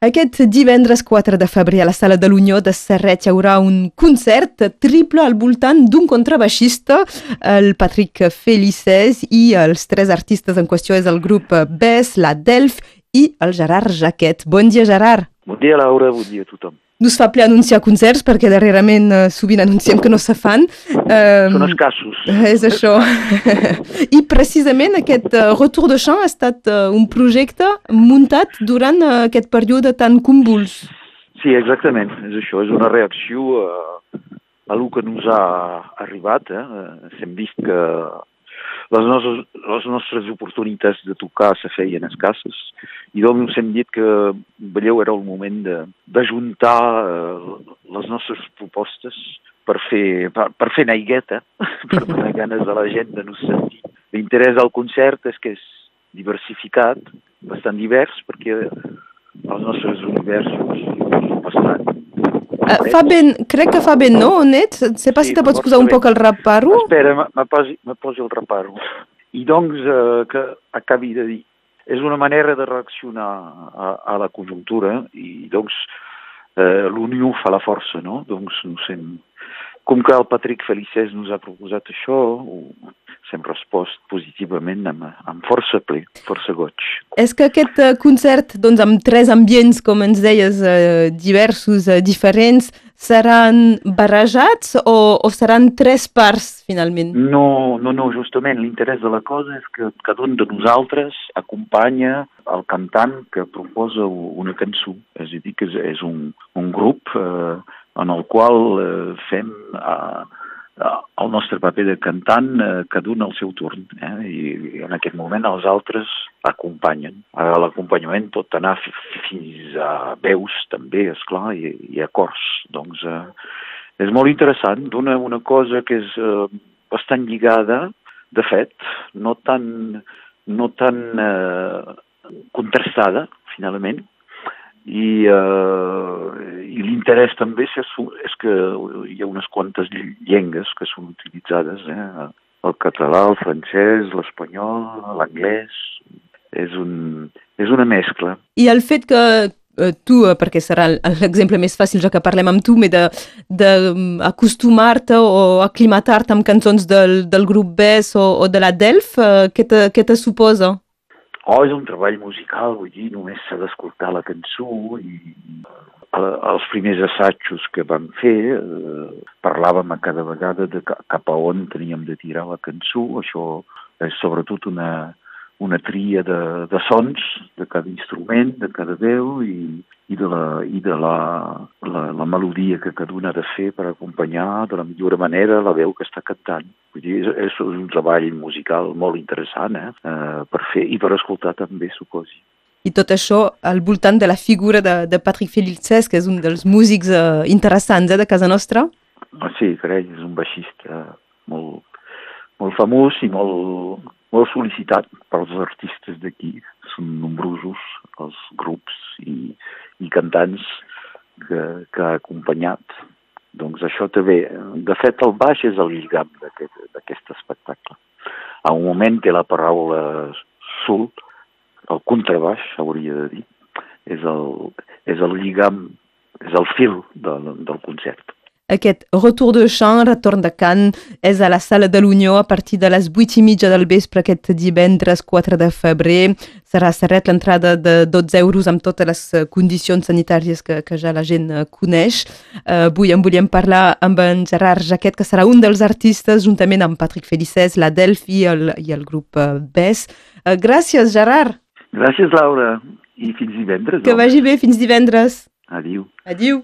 Aquest divendres 4 de febrer a la Sala de l'Unió de Serret hi haurà un concert triple al voltant d'un contrabaixista, el Patrick Felicès, i els tres artistes en qüestió és el grup BES, la Delf i el Gerard Jaquet. Bon dia, Gerard. Bon dia, Laura, bon dia a tothom. No es fa ple anunciar concerts perquè darrerament eh, sovint anunciem que no se fan. Eh, Són escassos. És això. I precisament aquest Retour de Chant ha estat uh, un projecte muntat durant uh, aquest període tan convuls. Sí, exactament. És això, és una reacció uh, a el que ens ha arribat. Eh? Hem vist que les nostres, les nostres oportunitats de tocar se feien escasses i doncs hem dit que veieu era el moment d'ajuntar eh, les nostres propostes per fer, per, per fer naigueta, per donar ganes a la gent de no sentir. L'interès del concert és que és diversificat, bastant divers, perquè els nostres universos són bastant Uh, fa ben, crec que fa ben, no, Onet? No sé pas sí, si te pots posar un poc el reparo. Espera, me posi, me posi el reparo. I doncs, eh, que acabi de dir, és una manera de reaccionar a, a la conjuntura i doncs eh, l'unió fa la força, no? Doncs, no sé, com que el Patrick Felicès nos ha proposat això, hem respost positivament amb, amb força ple, força goig. És que aquest uh, concert, doncs, amb tres ambients, com ens deies, uh, diversos, uh, diferents, seran barrejats o, o seran tres parts, finalment? No, no, no, justament l'interès de la cosa és que cada un de nosaltres acompanya el cantant que proposa una cançó. És a dir, que és, és un, un grup eh, en el qual eh, fem... Eh, el nostre paper de cantant, eh, cada un al seu torn, eh? I, i en aquest moment els altres acompanyen. L'acompanyament pot anar fins a veus també, és clar, i, i a cors. Doncs eh, és molt interessant, d'una una cosa que és eh, bastant lligada, de fet, no tan, no tan eh, contrastada, finalment, i, eh, l'interès també és, és que hi ha unes quantes llengues que són utilitzades, eh? el català, el francès, l'espanyol, l'anglès, és, un, és una mescla. I el fet que eh, tu, eh, perquè serà l'exemple més fàcil ja que parlem amb tu, d'acostumar-te mm, o aclimatar-te amb cançons del, del grup BES o, o de la Delf, eh, què te, què te suposa? Oh, és un treball musical, vull dir, només s'ha d'escoltar la cançó i els primers assajos que vam fer eh, parlàvem a cada vegada de cap a on teníem de tirar la cançó, això és sobretot una, una tria de, de sons de cada instrument, de cada veu i, i de, la, i de la, la, la melodia que cada un ha de fer per acompanyar de la millor manera la veu que està cantant. Vull dir, és, és un treball musical molt interessant eh? eh per fer i per escoltar també, suposi. I tot això al voltant de la figura de, de Patrick Felices, que és un dels músics eh, interessants eh, de casa nostra? Ah, sí, carai, és un baixista molt, molt famós i molt, molt sol·licitat pels artistes d'aquí. Són nombrosos els grups i, i cantants que, que ha acompanyat. Doncs això també, de fet el baix és el lligam d'aquest aquest espectacle. A un moment que la paraula el contrabaix, hauria de dir, és el, és el lligam, és el fil de, del concert. Aquest Retour de Chant, retorn de cant, és a la Sala de l'Unió a partir de les 8 i mitja del vespre aquest divendres 4 de febrer. Serà serret l'entrada de 12 euros amb totes les eh, condicions sanitàries que, que ja la gent eh, coneix. Uh, avui en volíem parlar amb en Gerard Jaquet, que serà un dels artistes, juntament amb Patrick Felicès, la Delphi i el, i el grup BES. Uh, gràcies, Gerard. Gràcies, Laura. I fins divendres. Que vagi bé, fins divendres. Adiu. Adiu.